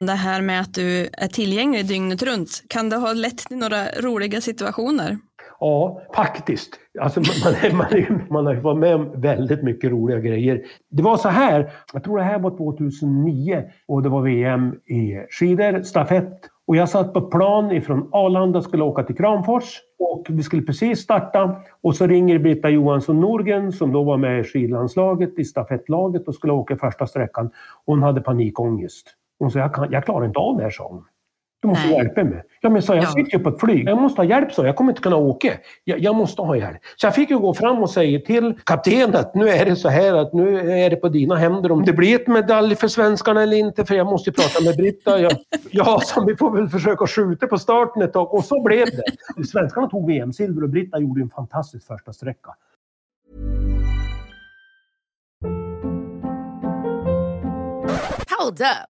Det här med att du är tillgänglig dygnet runt, kan det ha lett till några roliga situationer? Ja, faktiskt. Alltså man, man, man, har varit med om väldigt mycket roliga grejer. Det var så här, jag tror det här var 2009 och det var VM i skidor, stafett. Och jag satt på plan ifrån Arlanda och skulle åka till Kramfors. Och vi skulle precis starta. Och så ringer Britta Johansson Norgren som då var med i skidlandslaget, i stafettlaget och skulle åka första sträckan. Hon hade panikångest. Hon sa, jag, kan, jag klarar inte av det här, sa hon. Du måste Nej. hjälpa mig. Ja, men så jag ja. sitter ju på ett flyg. Jag måste ha hjälp, så jag kommer inte kunna åka. Jag, jag, måste ha hjälp. Så jag fick ju gå fram och säga till kaptenen att nu är det så här att nu är det på dina händer om det blir ett medalj för svenskarna eller inte. För jag måste ju prata med Britta. Jag, ja, så vi får väl försöka skjuta på starten ett tag. Och så blev det. Svenskarna tog VM-silver och Britta gjorde en fantastisk första sträcka. Hold up.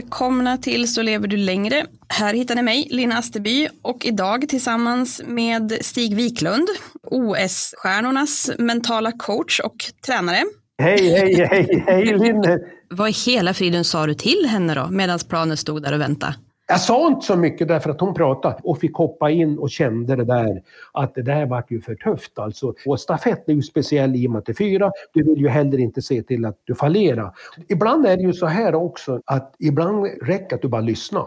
Välkomna till Så lever du längre. Här hittar ni mig, Lina Asterby, och idag tillsammans med Stig Wiklund, OS-stjärnornas mentala coach och tränare. Hej, hej, hej, hej Linne! Vad i hela friden sa du till henne då, medan planen stod där och väntade? Jag sa inte så mycket därför att hon pratade och fick hoppa in och kände det där att det där vart ju för tufft alltså. Och stafett är ju speciell i och med att det är fyra. Du vill ju heller inte se till att du fallerar. Ibland är det ju så här också att ibland räcker att du bara lyssnar.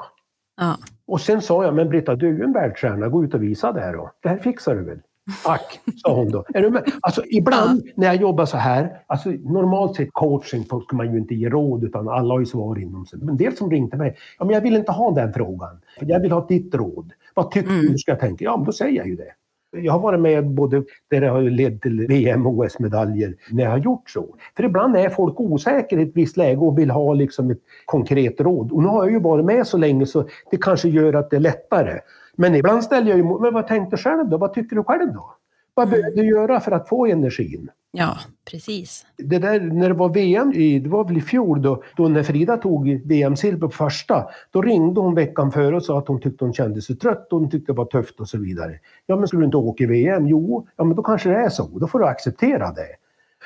Ja. Och sen sa jag, men Britta du är ju en världsstjärna, gå ut och visa det här då. Det här fixar du väl? Tack, sa hon då. Är du med? Alltså, ibland ja. när jag jobbar så här, alltså, normalt sett coaching ska man ju inte ge råd utan alla har ju svar inom sig. Men en del som ringde mig, ja, men jag vill inte ha den frågan. Jag vill ha ditt råd. Vad tycker mm. du ska jag tänka? Ja, men då säger jag ju det. Jag har varit med både där det har lett till VM och OS-medaljer när jag har gjort så. För ibland är folk osäkra i ett visst läge och vill ha liksom ett konkret råd. Och nu har jag ju varit med så länge så det kanske gör att det är lättare. Men ibland ställer jag ju men vad tänkte själv då? Vad tycker du själv då? Vad behöver du göra för att få energin? Ja, precis. Det där när det var VM, i, det var väl i fjol då, då när Frida tog VM-silver på första, då ringde hon veckan före och sa att hon tyckte hon kände sig trött och hon tyckte det var tufft och så vidare. Ja, men skulle du inte åka i VM? Jo, ja men då kanske det är så. Då får du acceptera det.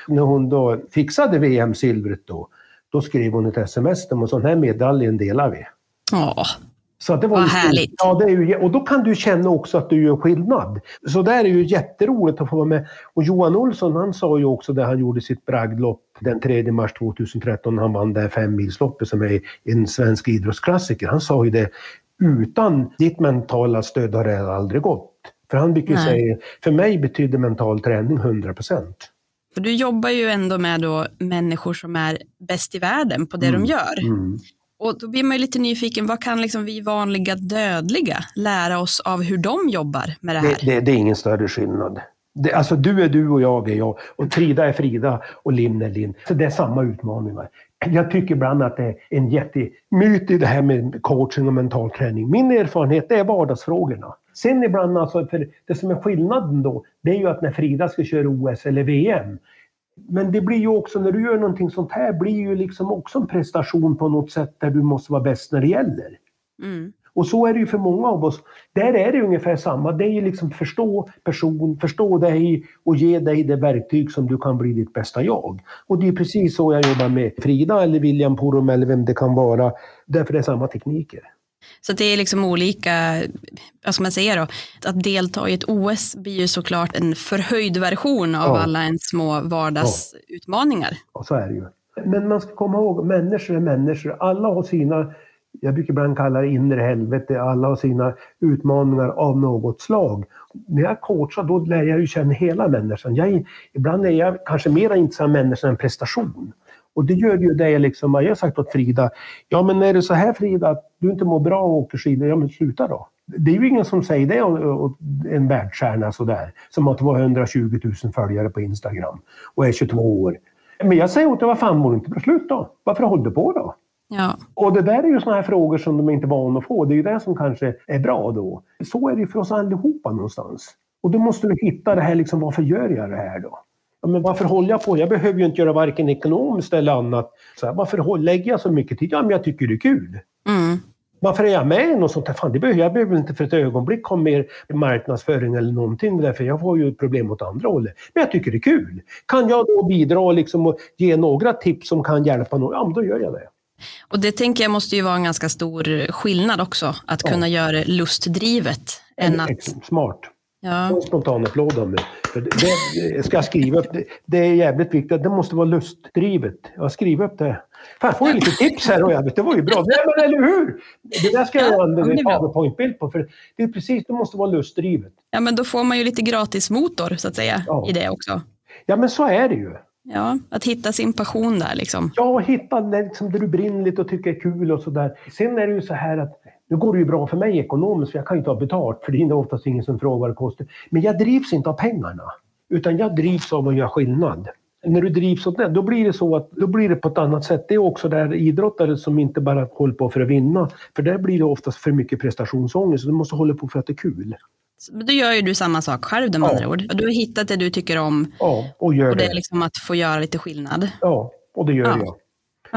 När hon då fixade VM-silvret då, då skrev hon ett sms och sån här medaljen delar vi. Ja, så det var Vad härligt. Ja, det är ju, och då kan du känna också att du gör skillnad. Så där är ju jätteroligt att få vara med. Och Johan Olsson han sa ju också det han gjorde sitt bragdlopp den 3 mars 2013 när han vann det här femmilsloppet som är en svensk idrottsklassiker. Han sa ju det, utan ditt mentala stöd har det aldrig gått. För han brukar ju säga, för mig betyder mental träning 100 procent. För du jobbar ju ändå med då människor som är bäst i världen på det Mm, de gör. Mm. Och då blir man ju lite nyfiken, vad kan liksom vi vanliga dödliga lära oss av hur de jobbar med det här? Det, det, det är ingen större skillnad. Det, alltså du är du och jag är jag och Frida är Frida och Linn är Linn. Så det är samma utmaningar. Jag tycker ibland att det är en jättemyt i det här med coaching och mental träning. Min erfarenhet är vardagsfrågorna. Sen ibland, alltså, för det som är skillnaden då, det är ju att när Frida ska köra OS eller VM, men det blir ju också, när du gör någonting sånt här, blir ju liksom också en prestation på något sätt där du måste vara bäst när det gäller. Mm. Och så är det ju för många av oss. Där är det ungefär samma. Det är ju liksom förstå person, förstå dig och ge dig det verktyg som du kan bli ditt bästa jag. Och det är precis så jag jobbar med Frida eller William Porum eller vem det kan vara. Därför det är samma tekniker. Så det är liksom olika, vad ska man säga då, att delta i ett OS blir ju såklart en förhöjd version av Ja. alla ens små vardagsutmaningar. Och så är det ju. Men man ska komma ihåg, människor är människor. Alla har sina, jag brukar ibland kalla det inre helvete, alla har sina utmaningar av något slag. När jag coachar då lär jag ju känna hela människan. Jag ibland är jag kanske mer intresserad av människan än prestation. Och det gör ju det liksom, jag har sagt åt Frida, ja men är det så här Frida, att du inte mår bra och åker skidor, ja men sluta då. Det är ju ingen som säger det åt en världsstjärna sådär, som att vara 120 000 följare på Instagram och är 22 år. Men jag säger åt dig, vad fan mår du inte bra? Slut då. Varför håller du på då? Ja. Och det där är ju såna här frågor som de inte är vana att få. Det är ju det som kanske är bra då. Så är det ju för oss allihopa någonstans. Och då måste du hitta det här, liksom, varför gör jag det här då? Ja, men varför håller jag på? Jag behöver ju inte göra varken ekonomiskt eller annat. Så här, varför lägger jag så mycket tid? Ja, men jag tycker det är kul. Mm. Varför är jag med i något sånt här? Fan, det behöver, jag behöver inte för ett ögonblick ha mer marknadsföring eller någonting därför jag får ju problem åt andra hållet. Men jag tycker det är kul. Kan jag då bidra liksom och ge några tips som kan hjälpa någon? Ja, men då gör jag det. Och det tänker jag måste ju vara en ganska stor skillnad också, att Ja. kunna göra det lustdrivet. Än att, Smart. Ja. En spontan applåd av mig. För det, ska jag skriva upp. Det, det är jävligt viktigt. Det måste vara lustdrivet. Jag skriver upp det. Fan, jag får ju lite tips här och jag vet, det var ju bra. Nej, men eller hur? Det där ska jag Ja, göra en är bra. powerpoint-bild på. För det är precis, det måste vara lustdrivet. ja, men då får man ju lite gratis motor så att säga Ja. i det också. Ja, men så är det ju. Ja, att hitta sin passion där liksom. Ja, hitta det liksom, det du brinner lite och tycker är kul och sådär. Sen är det ju så här att nu går det ju bra för mig ekonomiskt för jag kan ju inte ha betalt för det är oftast ingen som frågar vad det kostar. Men jag drivs inte av pengarna. Utan jag drivs av att göra skillnad. När du drivs åt det, då blir det så att då blir det på ett annat sätt. Det är också där idrottare som inte bara håller på för att vinna. För där blir det oftast för mycket prestationsångest. Du måste hålla på för att det är kul. Då gör ju du samma sak själv med Ja. andra ord. Du har hittat det du tycker om Ja, och gör och det det. är liksom att få göra lite skillnad. Ja, och det gör Ja. jag.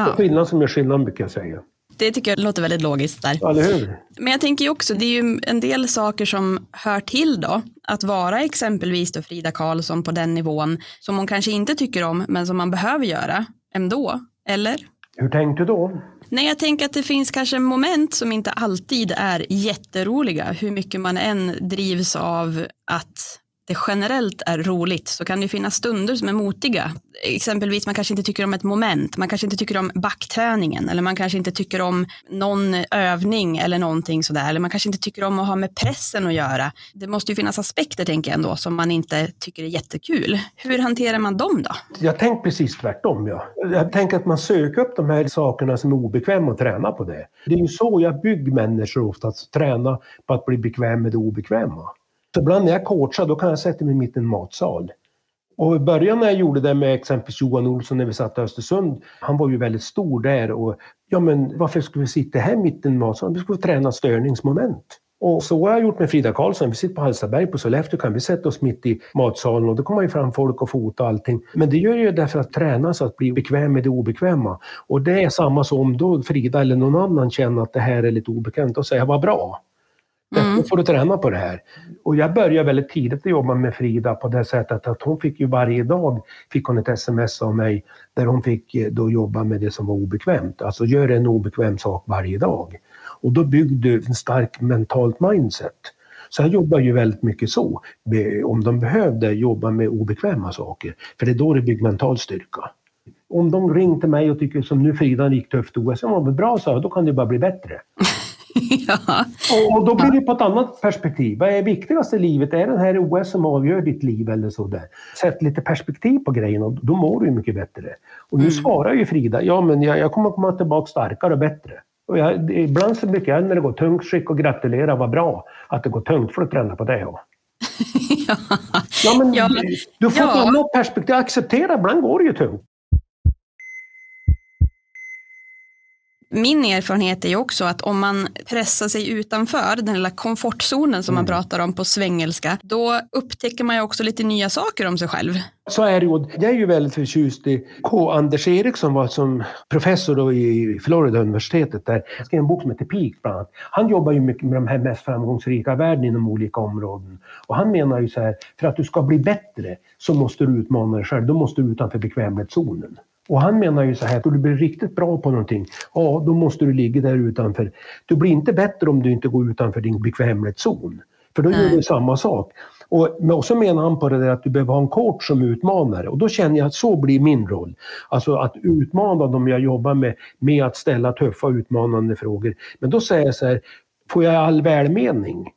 Är Ja, skillnad som gör skillnad brukar jag säga. Det tycker jag låter väldigt logiskt där. Ja, Eller hur? Men jag tänker ju också, det är ju en del saker som hör till då, att vara exempelvis då Frida Karlsson på den nivån som hon kanske inte tycker om, men som man behöver göra ändå, eller? Hur tänkte du då? Nej, jag tänker att det finns kanske moment som inte alltid är jätteroliga. Hur mycket man än drivs av att det generellt är roligt så kan det finnas stunder som är motiga. Exempelvis man kanske inte tycker om ett moment, man kanske inte tycker om backträningen eller man kanske inte tycker om någon övning eller någonting sådär. Eller man kanske inte tycker om att ha med pressen att göra. Det måste ju finnas aspekter tänker jag ändå som man inte tycker är jättekul. Hur hanterar man dem då? Jag tänker precis tvärtom. Ja. Jag tänker att man söker upp de här sakerna som är obekväma och tränar på det. Det är ju så jag bygger människor oftast, träna på att bli bekväm med det obekväma. Så ibland när jag coachar då kan jag sätta mig mitt i en matsal. Och i början när jag gjorde det med exempelvis Johan Olsson när vi satt i Östersund, han var ju väldigt stor där och ja men varför skulle vi sitta här mitt i en matsal? Vi skulle träna störningsmoment. Och så har jag gjort med Frida Karlsson. Vi sitter på Hallstaberg på Sollefteå kan vi sätta oss mitt i matsalen och då kommer ju fram folk och fota och allting. Men det gör ju därför att träna så att bli bekväm med det obekväma. Och det är samma som då Frida eller någon annan känner att det här är lite obekvämt och jag, vad bra. Mm. Då får du träna på det här. Och jag började väldigt tidigt att jobba med Frida på det sättet att hon fick ju varje dag fick hon ett sms av mig där hon fick eh, då jobba med det som var obekvämt. Alltså gör en obekväm sak varje dag. Och då byggde du en stark mentalt mindset. Så jag jobbar ju väldigt mycket så. Om de behövde jobba med obekväma saker. För det är då det bygger mental styrka. Om de ringde mig och tycker som nu Frida gick tufft OS, ja men bra så, då kan det bara bli bättre. ja. Och, då blir det på ett annat perspektiv. Vad är viktigast i livet? Är det här OS som avgör ditt liv eller sådär? Sätt lite perspektiv på grejen och då mår du mycket bättre. Och nu svarar ju Frida, ja men jag, jag kommer komma tillbaka starkare och bättre. Och jag, ibland så brukar jag när det går tungt skick och gratulera, vad bra att det går tungt för att träna på det. Ja. ja. Men Ja. Du får Ja. annat perspektiv. Acceptera, ibland går det ju tungt. Min erfarenhet är ju också att om man pressar sig utanför den lilla komfortzonen som man pratar om på svengelska, då upptäcker man ju också lite nya saker om sig själv. Så är det ju. Jag är ju väldigt förtjust i K. Anders Eriksson var som professor då i Florida universitetet där. Han skrev en bok som heter Peak bland annat. Han jobbar ju mycket med de här mest framgångsrika världen inom olika områden. Och han menar ju så här, för att du ska bli bättre så måste du utmana dig själv. Då måste du utanför bekvämlighetszonen. Och han menar ju så här, att du blir riktigt bra på någonting, ja då måste du ligga där utanför. Du blir inte bättre om du inte går utanför din bekvämlighetszon. För då gör Nej. du samma sak. Och så menar han på det där att du behöver ha en coach som utmanare. Och då känner jag att så blir min roll. Alltså att utmana dem jag jobbar med, med att ställa tuffa utmanande frågor. Men då säger jag så här, får jag all välmening?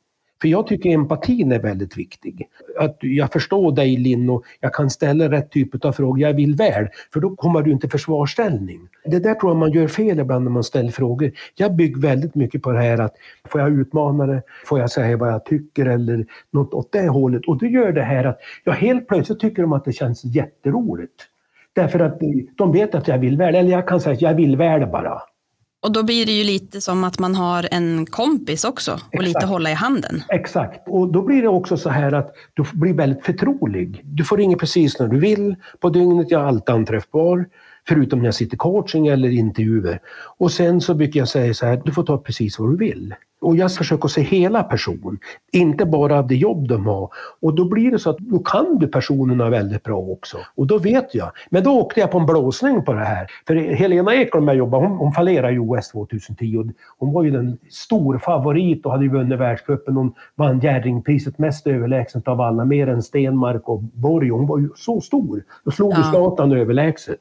För jag tycker empatin är väldigt viktig. Att jag förstår dig Linn och jag kan ställa rätt typ av frågor. Jag vill väl. För då kommer du inte i försvarsställning. Det där tror jag man gör fel ibland när man ställer frågor. Jag bygger väldigt mycket på det här att får jag utmana det? Får jag säga vad jag tycker eller något åt det hållet? Och det gör det här att jag helt plötsligt tycker de att det känns jätteroligt. Därför att de vet att jag vill väl. Eller jag kan säga att jag vill väl bara. Och då blir det ju lite som att man har en kompis också och lite Exakt. hålla i handen. Exakt. Och då blir det också så här att du blir väldigt förtrolig. Du får ringa precis när du vill på dygnet. Jag är alltid anträffbar. Förutom när jag sitter coaching eller intervjuer. Och sen så brukar jag säga så här, du får ta precis vad du vill. Och jag försöker se hela personen, inte bara det jobb de har. Och då blir det så att då kan du personerna väldigt bra också. Och då vet jag. Men då åkte jag på en blåsning på det här. För Helena Ekholm jag jobbar, hon, hon fallerade i OS 2010. Och hon var ju den stor favorit och hade ju vunnit världscupen. Hon vann Jerringpriset mest överlägset av alla, mer än Stenmark och Borg. Hon var ju så stor. Då slog ju Ja. Zlatan överlägset.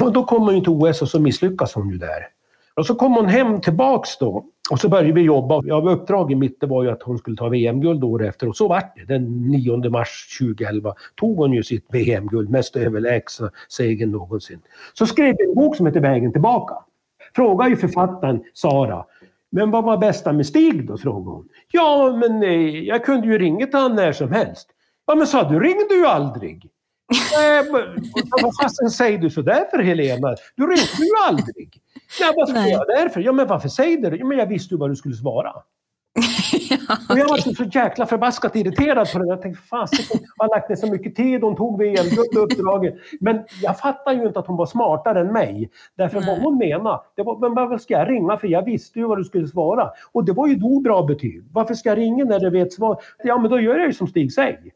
Och då kom hon till OS och så misslyckas hon ju där. Och så kom hon hem tillbaks då och så började vi jobba. Ja, uppdraget mitt var ju att hon skulle ta VM-guld året efter och så vart det. Den 9 mars 2011 tog hon ju sitt VM-guld, mest överlägsna segern någonsin. Så skrev jag en bok som heter Vägen tillbaka. Frågade ju författaren Sara. Men vad var bästa med Stig då? frågade hon. Ja, men eh, jag kunde ju ringa till honom när som helst. Ja, men sa du ringde ju aldrig. Vad fasen säger du sådär för Helena? Du ringde ju aldrig. Nej, vad ska Nej. jag därför? Ja, men varför säger du det? Ja, men jag visste ju vad du skulle svara. Och jag var så, jäkla förbaskat irriterad på det. Jag tänkte, fasiken, jag har lagt ner så mycket tid. Hon tog VM-guld uppdraget. Men jag fattar ju inte att hon var smartare än mig. Därför vad hon menade, det var, men varför ska jag ringa? För jag visste ju vad du skulle svara. Och det var ju då bra betyg. Varför ska jag ringa när du vet svar? Ja, men då gör jag ju som Stig säger.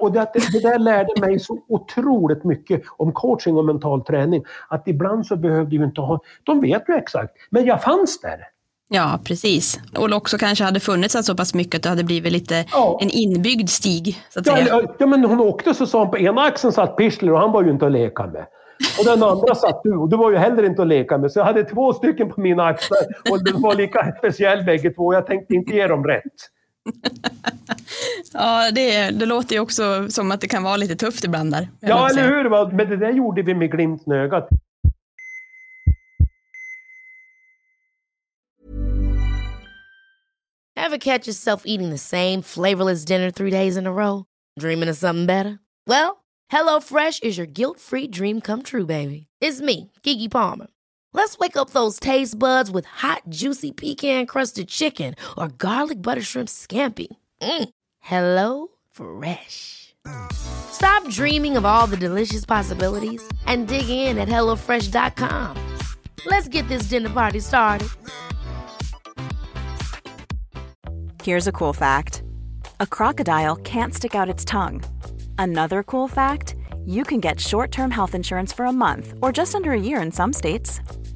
Och det, det, där lärde mig så otroligt mycket om coaching och mental träning. Att ibland så behövde ju inte ha... De vet ju exakt. Men jag fanns där. Ja, precis. Och också kanske hade funnits så pass mycket att det hade blivit lite Ja. en inbyggd stig, så att Ja, säga. ja, ja, men hon åkte så sa hon på ena axeln satt Pichler och han var ju inte att leka med. Och den andra satt du och du var ju heller inte att leka med. Så jag hade två stycken på mina axlar och de var lika speciell bägge två. Jag tänkte inte ge dem rätt. Ja, det, det låter ju också som att det kan vara lite tufft ibland där. Ja, eller hur? Men det där gjorde vi med glimten i ögat. Ever catch yourself eating the same flavorless dinner three days in a row? Dreaming of something better? Well, HelloFresh is your guilt free dream come true, baby. It's me, Kiki Palmer. Let's wake up those taste buds with hot, juicy pecan crusted chicken or garlic butter shrimp scampi. Mm. Hello Fresh. Stop dreaming of all the delicious possibilities and dig in at HelloFresh.com. Let's get this dinner party started. Here's a cool fact a crocodile can't stick out its tongue. Another cool fact you can get short term health insurance for a month or just under a year in some states.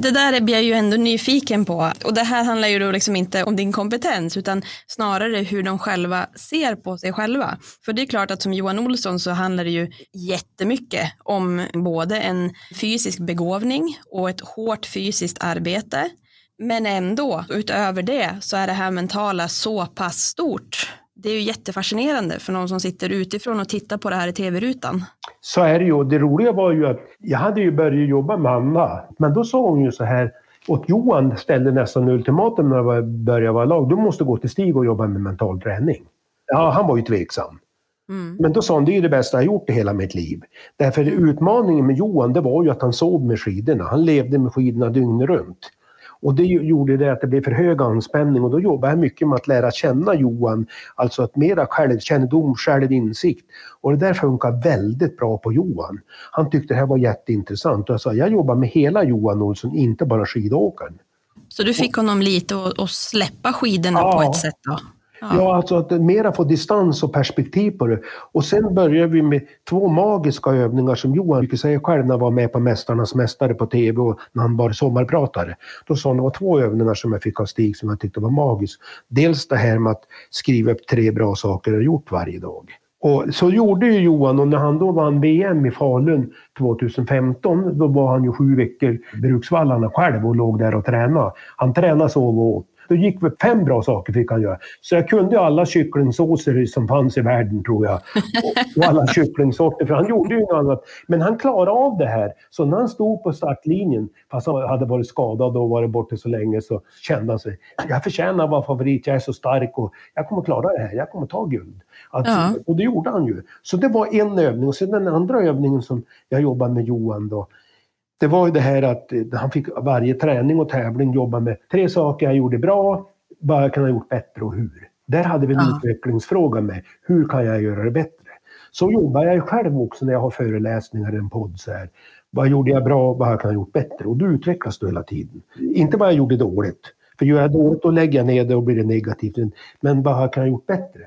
Det där blir jag ju ändå nyfiken på. Och det här handlar ju då liksom inte om din kompetens utan snarare hur de själva ser på sig själva. För det är klart att som Johan Olsson så handlar det ju jättemycket om både en fysisk begåvning och ett hårt fysiskt arbete. Men ändå, utöver det så är det här mentala så pass stort. Det är ju jättefascinerande för någon som sitter utifrån och tittar på det här i tv-rutan. Så är det ju. Det roliga var ju att jag hade ju börjat jobba med Anna. Men då sa hon ju så här. Och Johan ställde nästan ultimatum när jag började vara lag. Du måste gå till Stig och jobba med mental träning. Ja, han var ju tveksam. Men då sa han, det är det bästa jag gjort i hela mitt liv. Därför utmaningen med Johan, det var ju att han sov med skidorna. Han levde med skidorna dygnet runt. Och det gjorde det att det blev för hög anspänning och då jobbade jag mycket med att lära känna Johan. Alltså att mera självkännedom, självinsikt. Och det där funkar väldigt bra på Johan. Han tyckte det här var jätteintressant och jag sa, jag jobbar med hela Johan Olsson, inte bara skidåkaren. Så du fick honom lite att, att släppa skidorna Ja. på ett sätt då? Ja, alltså att mera få distans och perspektiv på det. Och sen började vi med två magiska övningar som Johan brukar säga själv när han var med på Mästarnas Mästare på TV och när han var sommarpratare. Då sa han det var två övningar som jag fick av Stig som jag tyckte var magiska. Dels det här med att skriva upp tre bra saker jag gjort varje dag. Och så gjorde ju Johan och när han då vann VM i Falun 2015 då var han ju sju veckor i Bruksvallarna själv och låg där och tränade. Han tränade, sov och åt. Då gick vi fem bra saker fick han göra. Så jag kunde alla kycklingsåser som fanns i världen tror jag. Och, och alla kycklingsorter, för han gjorde ju något annat. Men han klarade av det här. Så när han stod på startlinjen, fast han hade varit skadad och varit borta så länge, så kände han sig, jag förtjänar att vara favorit, jag är så stark och jag kommer klara det här, jag kommer ta guld. Alltså, Ja. Och det gjorde han ju. Så det var en övning. Och sen den andra övningen som jag jobbade med Johan då, det var ju det här att eh, han fick varje träning och tävling jobba med tre saker jag gjorde bra, vad jag kan ha gjort bättre och hur. Där hade vi en Ja. utvecklingsfråga med, hur kan jag göra det bättre? Så jobbar jag själv också när jag har föreläsningar i en podd så här. Vad gjorde jag bra, vad jag kan ha gjort bättre? Och då utvecklas du hela tiden. Inte vad jag gjorde dåligt. För gör jag dåligt då lägger jag ner det och blir det negativt. Men vad jag kan ha gjort bättre?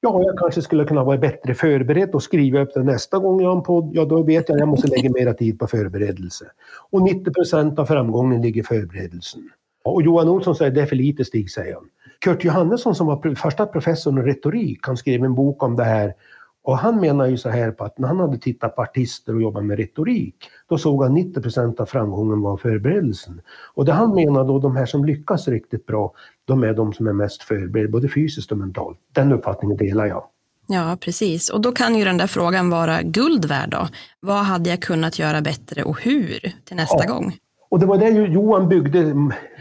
Ja, jag kanske skulle kunna vara bättre förberedd och skriva upp det nästa gång jag har en podd. Ja, då vet jag att jag måste lägga mera tid på förberedelse. Och 90 procent av framgången ligger i förberedelsen. Och Johan Olsson säger det är för lite Stig, säger han. Kurt Johannesson som var första professorn i retorik, han skrev en bok om det här. Och han menar ju så här på att när han hade tittat på artister och jobbat med retorik, då såg han 90 procent av framgången var förberedelsen. Och det han menar då, de här som lyckas riktigt bra, de är de som är mest förberedda, både fysiskt och mentalt. Den uppfattningen delar jag. Ja, precis. Och då kan ju den där frågan vara guld värd då. Vad hade jag kunnat göra bättre och hur till nästa Ja. gång? Och det var det Johan byggde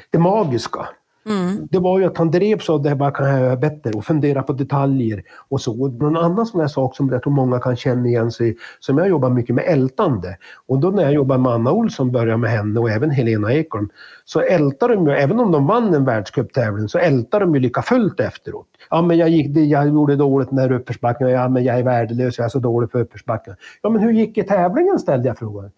det magiska. Mm. Det var ju att han drevs av det här, vad kan jag göra bättre och fundera på detaljer och så. Och någon annan sån här sak som jag tror många kan känna igen sig som jag jobbar mycket med ältande. Och då när jag jobbar med Anna Olsson, började med henne och även Helena Ekholm, så ältar de ju, även om de vann en världscuptävling, så ältar de ju lika fullt efteråt. Ja men jag, gick, jag gjorde dåligt den här uppförsbacken, ja men jag är värdelös, jag är så dålig på uppförsbacken. Ja men hur gick i tävlingen ställde jag frågan.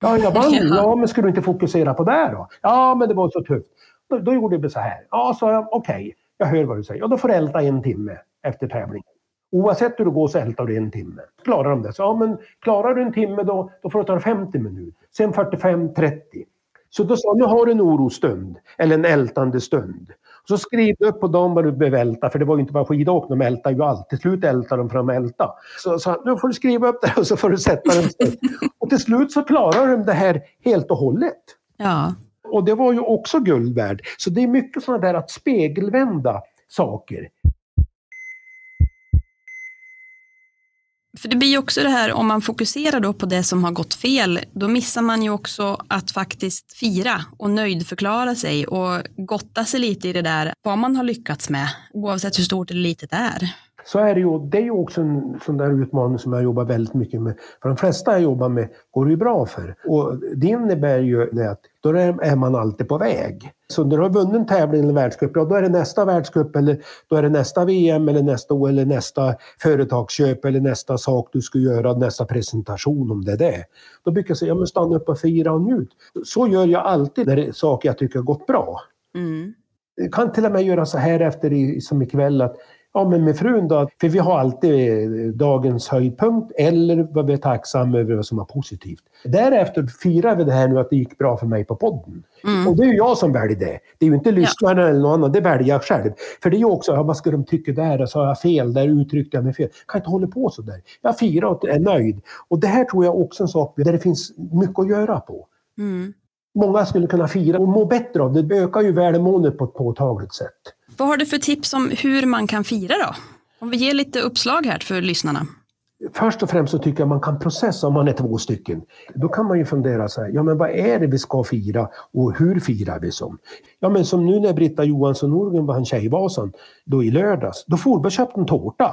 Ja, jag vann. Ja. Men ska du inte fokusera på det då? Ja, men det var så tufft. Då, då gjorde vi så här. Ja, sa jag, okej, jag hör vad du säger. Ja, då får du älta en timme efter tävlingen. Oavsett hur det går så ältar du en timme. Klarar de det? Så, ja, men klarar du en timme då, då får du ta 50 minuter. Sen 45, 30. Så då sa jag, nu har du en orostund. Eller en ältande stund. Så skriv upp på dem vad du behöver älta, för det var ju inte bara skidåkning, de ältar ju allt. Till slut ältar de fram älta. Så jag, nu får du skriva upp det och så får du sätta den. Och till slut så klarar de det här helt och hållet. Ja. Och det var ju också guld värd. Så det är mycket sådana där att spegelvända saker. För det blir ju också det här om man fokuserar då på det som har gått fel, då missar man ju också att faktiskt fira och nöjdförklara sig och gotta sig lite i det där, vad man har lyckats med, oavsett hur stort eller litet det är. Så är det ju. Det är ju också en sån där utmaning som jag jobbar väldigt mycket med. För de flesta jag jobbar med går det ju bra för. Och det innebär ju det att då är man alltid på väg. Så när du har vunnit en tävling eller världscup, ja då är det nästa världscup eller då är det nästa VM eller nästa år eller nästa företagsköp eller nästa sak du ska göra, nästa presentation om det är det. Då brukar jag säga, ja men stanna upp och fira och njut. Så gör jag alltid när det är saker jag tycker har gått bra. Mm. Jag kan till och med göra så här efter i, som ikväll att Ja men med frun då, för vi har alltid eh, dagens höjdpunkt eller vad vi är tacksamma över vad som var positivt. Därefter firar vi det här nu att det gick bra för mig på podden. Och det är ju jag som väljer det. Det är ju inte lyssnaren eller någon annan, det väljer jag själv. För det är ju också, ja, vad ska de tycka där? Så har jag fel, där uttryckte jag mig fel. Jag kan inte hålla på så där. Jag firar och är nöjd. Och det här tror jag också är en sak där det finns mycket att göra på. Mm. Många skulle kunna fira och må bättre av det. Det ökar ju välmåendet på ett påtagligt sätt. Vad har du för tips om hur man kan fira då? Om vi ger lite uppslag här för lyssnarna. Först och främst så tycker jag man kan processa om man är två stycken. Då kan man ju fundera så här, ja men vad är det vi ska fira och hur firar vi som? Ja men som nu när Britta Johansson Norgren vann Tjejvasan då i lördags, då får vi och köpte en tårta.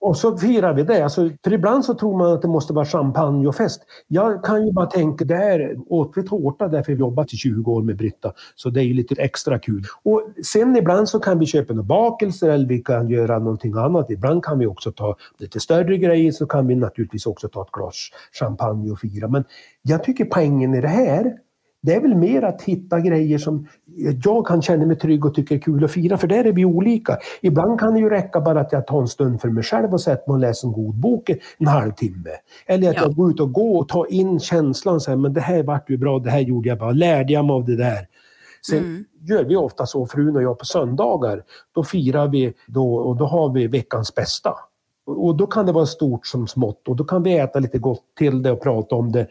Och så firar vi det. Alltså, för ibland så tror man att det måste vara champagne och fest. Jag kan ju bara tänka, där åt vi tårta därför vi jobbat i 20 år med Britta. Så det är ju lite extra kul. Och sen ibland så kan vi köpa några bakelser eller vi kan göra någonting annat. Ibland kan vi också ta lite större grejer så kan vi naturligtvis också ta ett glas champagne och fira. Men jag tycker poängen i det här det är väl mer att hitta grejer som jag kan känna mig trygg och tycker är kul att fira, för där är vi olika. Ibland kan det ju räcka bara att jag tar en stund för mig själv och sätter mig och läser en god bok en halvtimme. Eller att Ja. jag går ut och går och tar in känslan, så här, men det här vart ju bra, det här gjorde jag bra, lärde jag mig av det där. Sen Mm. gör vi ofta så, frun och jag, på söndagar. Då firar vi då, och då har vi veckans bästa. Och då kan det vara stort som smått och då kan vi äta lite gott till det och prata om det.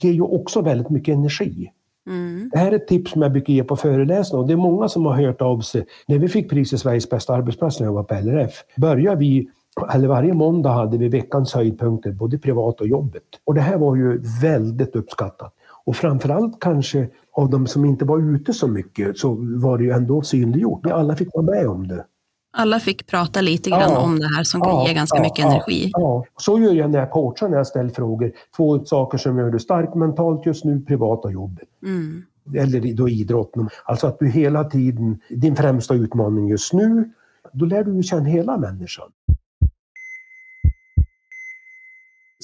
Det ger ju också väldigt mycket energi. Mm. Det här är ett tips som jag brukar ge på föreläsningar och det är många som har hört av sig. När vi fick priset Sveriges bästa arbetsplats när jag var på LRF, började vi eller varje måndag hade vi veckans höjdpunkter, både privat och jobbet. Och det här var ju väldigt uppskattat. Och framförallt kanske av de som inte var ute så mycket så var det ju ändå synliggjort. Alla fick vara med om det. Alla fick prata lite grann Ja. om det här som kan ge ganska mycket energi. Ja, så gör jag när jag coachar, när jag ställer frågor. Två saker som gör dig stark mentalt just nu, privat och jobbet. Mm. Eller då idrotten. Alltså att du hela tiden, din främsta utmaning just nu, då lär du känna hela människan.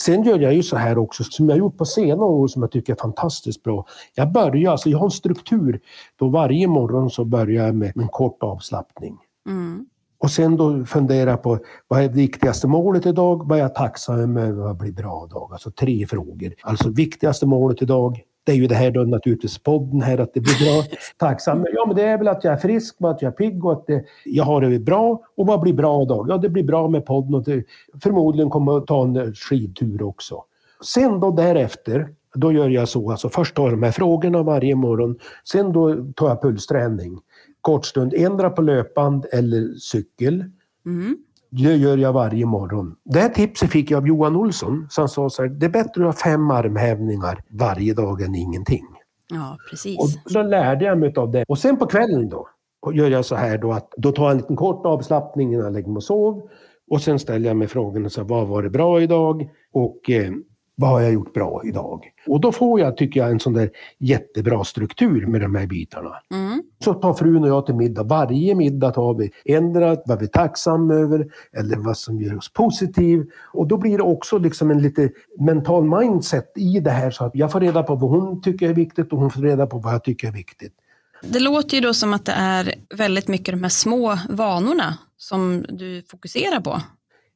Sen gör jag ju så här också, som jag gjort på senare år som jag tycker är fantastiskt bra. Jag börjar, alltså jag har en struktur. Då varje morgon så börjar jag med en kort avslappning. Mm. Och sen då fundera på vad är det viktigaste målet idag? Vad är jag tacksam över? Vad blir bra idag? Alltså tre frågor. Alltså viktigaste målet idag. Det är ju det här då naturligtvis podden här att det blir bra. Tacksam. Ja men det är väl att jag är frisk och att jag är pigg och att det, jag har det bra. Och vad blir bra idag? Ja det blir bra med podden och det, förmodligen kommer jag att ta en skidtur också. Sen då därefter, då gör jag så. Alltså först tar jag de här frågorna varje morgon. Sen då tar jag pulsträning. Kort stund, ändra på löpband eller cykel. Mm. Det gör jag varje morgon. Det här tipset fick jag av Johan Olsson. Han sa så här, det är bättre att ha fem armhävningar varje dag än ingenting. Ja, precis. Och då lärde jag mig av det. Och sen på kvällen då, gör jag så här då att då tar jag en liten kort avslappning innan jag lägger mig och sover. Och sen ställer jag mig frågan, så vad var det bra idag? Och eh, vad har jag gjort bra idag? Och då får jag, tycker jag, en sån där jättebra struktur med de här bitarna. Mm. Så tar frun och jag till middag. Varje middag tar vi ändra vad vi är tacksamma över eller vad som gör oss positiv. Och då blir det också liksom en lite mental mindset i det här så att jag får reda på vad hon tycker är viktigt och hon får reda på vad jag tycker är viktigt. Det låter ju då som att det är väldigt mycket de här små vanorna som du fokuserar på.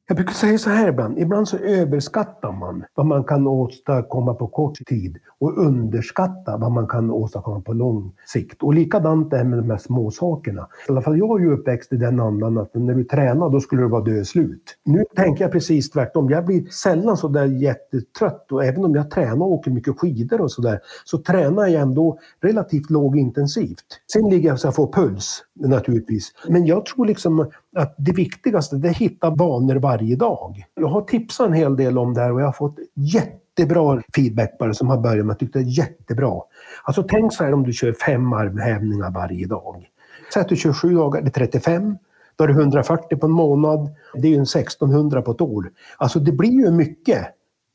Jag brukar säga så här ibland, ibland så överskattar man vad man kan åstadkomma på kort tid och underskattar vad man kan åstadkomma på lång sikt. Och likadant är det med de här små sakerna. I alla fall jag är ju uppväxt i den andan att när du tränar då skulle du vara död slut. Nu tänker jag precis tvärtom. Jag blir sällan så där jättetrött och även om jag tränar och åker mycket skidor och sådär så tränar jag ändå relativt lågintensivt. Sen ligger jag så jag får puls naturligtvis. Men jag tror liksom att det viktigaste det är att hitta vanor varje dag. Jag har tipsat en hel del om det här och jag har fått jättebra feedback på det som har börjat med. tyckte det är jättebra. Alltså tänk så här om du kör fem armhävningar varje dag. Säg att du kör sju dagar, det är 35. Då är det 140 på en månad. Det är ju en 1600 på ett år. Alltså det blir ju mycket.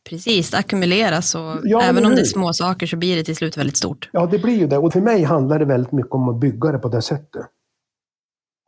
Precis, det ackumuleras och Ja, även om det är små saker så blir det till slut väldigt stort. Ja, det blir ju det. Och för mig handlar det väldigt mycket om att bygga det på det sättet.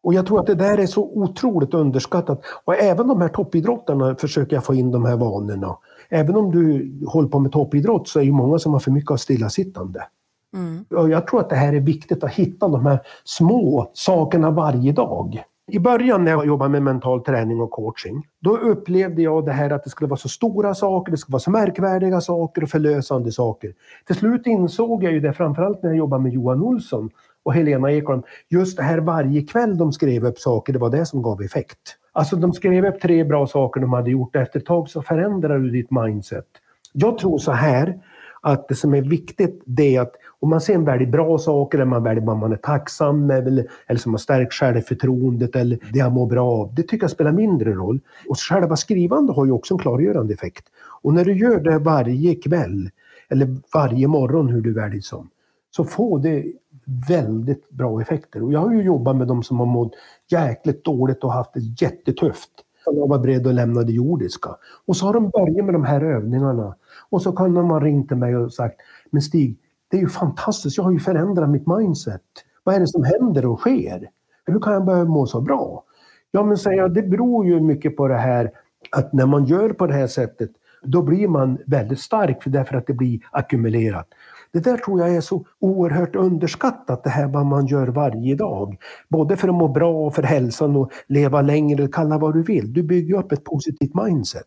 Och jag tror att det där är så otroligt underskattat. Och även de här toppidrottarna försöker jag få in de här vanorna. Även om du håller på med toppidrott så är ju många som har för mycket av stillasittande. Mm. Och jag tror att det här är viktigt att hitta de här små sakerna varje dag. I början när jag jobbade med mental träning och coaching, då upplevde jag det här att det skulle vara så stora saker, det skulle vara så märkvärdiga saker och förlösande saker. Till slut insåg jag ju det, framförallt när jag jobbade med Johan Olsson och Helena Ekholm, just det här varje kväll de skrev upp saker, det var det som gav effekt. Alltså de skrev upp tre bra saker de hade gjort, efter ett tag så förändrar du ditt mindset. Jag tror så här, att det som är viktigt det är att om man sen väljer bra saker, eller man väljer vad man är tacksam med, eller, eller som har stärkt självförtroendet, eller det jag mår bra av, det tycker jag spelar mindre roll. Och själva skrivande har ju också en klargörande effekt. Och när du gör det varje kväll, eller varje morgon hur du väljer som, så får det väldigt bra effekter. Och jag har ju jobbat med de som har mått jäkligt dåligt och haft det jättetufft. Som var beredda att lämna det jordiska. Och så har de börjat med de här övningarna. Och så kan de ha ringt till mig och sagt, men Stig, det är ju fantastiskt, jag har ju förändrat mitt mindset. Vad är det som händer och sker? Hur kan jag börja må så bra? Ja, men säger jag, det beror ju mycket på det här att när man gör på det här sättet, då blir man väldigt stark för därför att det blir ackumulerat. Det där tror jag är så oerhört underskattat, det här vad man gör varje dag. Både för att må bra och för hälsan och leva längre, kalla vad du vill. Du bygger upp ett positivt mindset.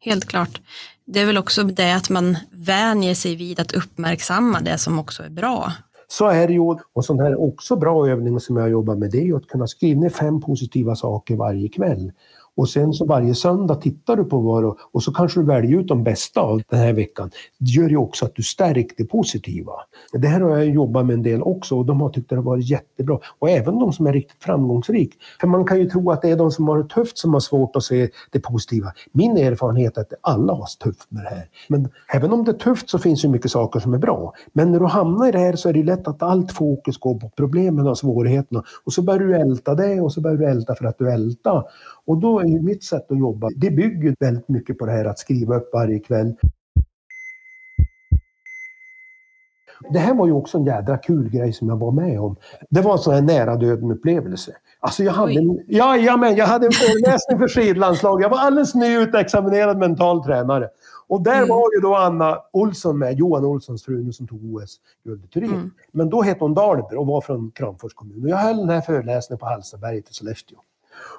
Helt klart. Det är väl också det att man vänjer sig vid att uppmärksamma det som också är bra. Så är det ju. Och sån här också bra övning som jag jobbar med det är ju att kunna skriva ner fem positiva saker varje kväll. Och sen så varje söndag tittar du på vad och så kanske du väljer ut de bästa av den här veckan. Det gör ju också att du stärker det positiva. Det här har jag jobbat med en del också och de har tyckt det har varit jättebra. Och även de som är riktigt framgångsrika. För man kan ju tro att det är de som har det tufft som har svårt att se det positiva. Min erfarenhet är att alla har tufft med det här. Men även om det är tufft så finns ju mycket saker som är bra. Men när du hamnar i det här så är det lätt att allt fokus går på problemen och svårigheterna. Och så börjar du älta det och så börjar du älta för att du ältar. Och då ju mitt sätt att jobba, det bygger väldigt mycket på det här att skriva upp varje kväll. Det här var ju också en jädra kul grej som jag var med om. Det var en sån här nära döden upplevelse. Alltså jag hade, en, ja, ja, men jag hade en föreläsning för skidlandslag. Jag var alldeles nyutexaminerad mental tränare. Och där var ju då Anna Olsson med, Johan Olssons fru som tog OS-guld i Turin. Men då hette hon Dahlberg och var från Kramfors kommun. Och jag höll den här föreläsningen på Hallstaberget i Sollefteå.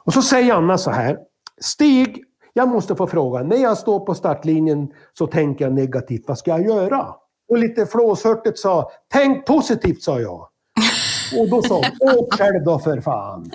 Och så säger Anna så här. Stig, jag måste få fråga. När jag står på startlinjen så tänker jag negativt. Vad ska jag göra? Och lite flåshurtigt sa, tänk positivt, sa jag. Och då sa hon, åk själv då för fan.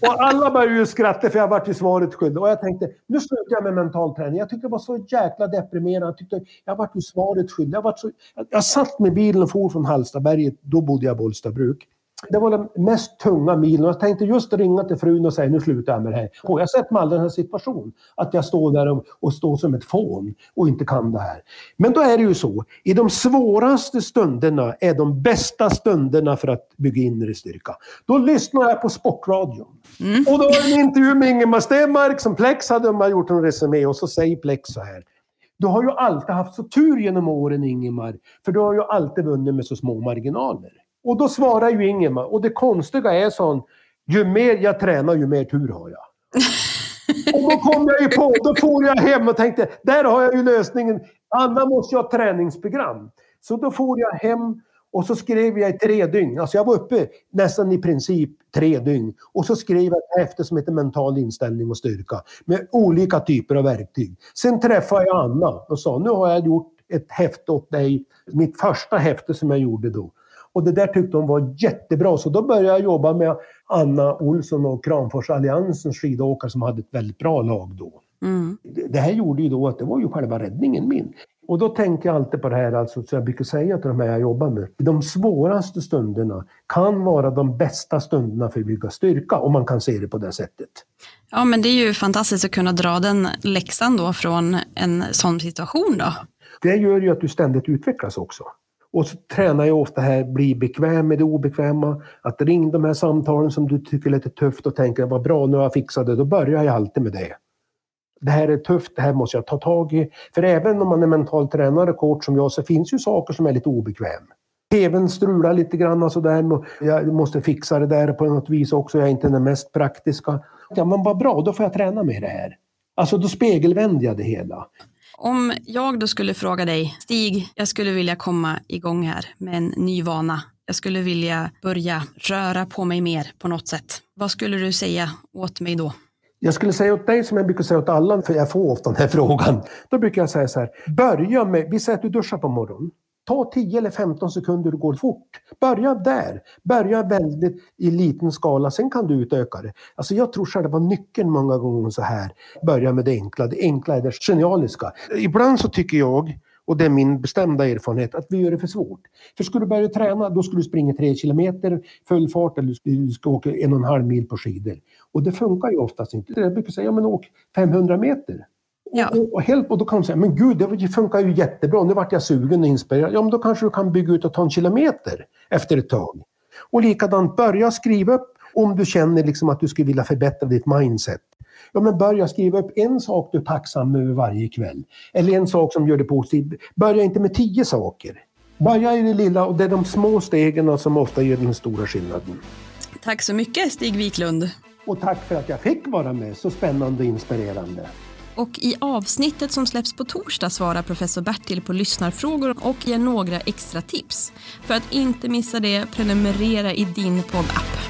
Och alla började ju skratta för jag vart ju svaret skyldig. Och jag tänkte, nu slutar jag med mental träning. Jag tyckte det var så jäkla deprimerande. Jag tyckte jag vart ju svaret skyldig. Jag, vart så, jag, jag satt med bilen och for från Hallstaberget. Då bodde jag i Bollstabruk. Det var den mest tunga milen jag tänkte just ringa till frun och säga nu slutar jag med det här. Och jag har sett mig aldrig den här situationen. Att jag står där och, och står som ett fån och inte kan det här. Men då är det ju så. I de svåraste stunderna är de bästa stunderna för att bygga inre styrka. Då lyssnar jag på sportradion. Mm. Och då var det en intervju med Ingemar Stenmark som Plex hade man gjort en resumé och så säger Plex så här. Du har ju alltid haft så tur genom åren Ingemar. För du har ju alltid vunnit med så små marginaler. Och då svarar ju Ingemar, och det konstiga är sån, ju mer jag tränar ju mer tur har jag. och då kom jag ju på, då får jag hem och tänkte, där har jag ju lösningen. Anna måste ha träningsprogram. Så då får jag hem och så skrev jag i tre dygn. Alltså jag var uppe nästan i princip tre dygn. Och så skrev jag ett häfte som heter Mental inställning och styrka. Med olika typer av verktyg. Sen träffade jag Anna och sa, nu har jag gjort ett häfte åt dig. Mitt första häfte som jag gjorde då. Och det där tyckte hon var jättebra. Så då började jag jobba med Anna Olsson och Kramforsalliansens skidåkare som hade ett väldigt bra lag då. Mm. Det här gjorde ju då att det var ju själva räddningen min. Och då tänker jag alltid på det här, alltså, så jag brukar säga till de här jag jobbar med. De svåraste stunderna kan vara de bästa stunderna för att bygga styrka, om man kan se det på det sättet. Ja, men det är ju fantastiskt att kunna dra den läxan då från en sån situation då. Det gör ju att du ständigt utvecklas också. Och så tränar jag ofta här, bli bekväm med det obekväma. Att ring de här samtalen som du tycker är lite tufft och tänker vad bra, nu har jag fixat det. Då börjar jag alltid med det. Det här är tufft, det här måste jag ta tag i. För även om man är mental tränare, coach som jag, så finns ju saker som är lite obekväm. TVn strular lite grann och sådär. Jag måste fixa det där på något vis också. Jag är inte den mest praktiska. Ja, men vad bra, då får jag träna med det här. Alltså då spegelvänder jag det hela. Om jag då skulle fråga dig, Stig, jag skulle vilja komma igång här med en ny vana. Jag skulle vilja börja röra på mig mer på något sätt. Vad skulle du säga åt mig då? Jag skulle säga åt dig som jag brukar säga åt alla, för jag får ofta den här frågan. Då brukar jag säga så här, börja med, vi säger att du duschar på morgonen. Ta 10 eller 15 sekunder och går fort. Börja där. Börja väldigt i liten skala, sen kan du utöka det. Alltså jag tror själva nyckeln många gånger så här. Börja med det enkla. Det enkla är det genialiska. Ibland så tycker jag och det är min bestämda erfarenhet att vi gör det för svårt. För skulle du börja träna, då skulle du springa tre kilometer full fart eller du ska åka en och en halv mil på skidor. Och det funkar ju oftast inte. Jag brukar säga, ja men åk 500 meter. Ja. Och, och, helt, och då kan man säga, men gud, det funkar ju jättebra. Nu vart jag sugen och inspirerad. Ja, men då kanske du kan bygga ut och ta en kilometer efter ett tag. Och likadant, börja skriva upp om du känner liksom att du skulle vilja förbättra ditt mindset. Ja, men börja skriva upp en sak du är tacksam över varje kväll. Eller en sak som gör dig positiv. Börja inte med tio saker. Börja i det lilla och det är de små stegen som ofta gör den stora skillnaden. Tack så mycket Stig Wiklund. Och tack för att jag fick vara med. Så spännande och inspirerande. Och i avsnittet som släpps på torsdag svarar professor Bertil på lyssnarfrågor och ger några extra tips. För att inte missa det, prenumerera i din poddapp.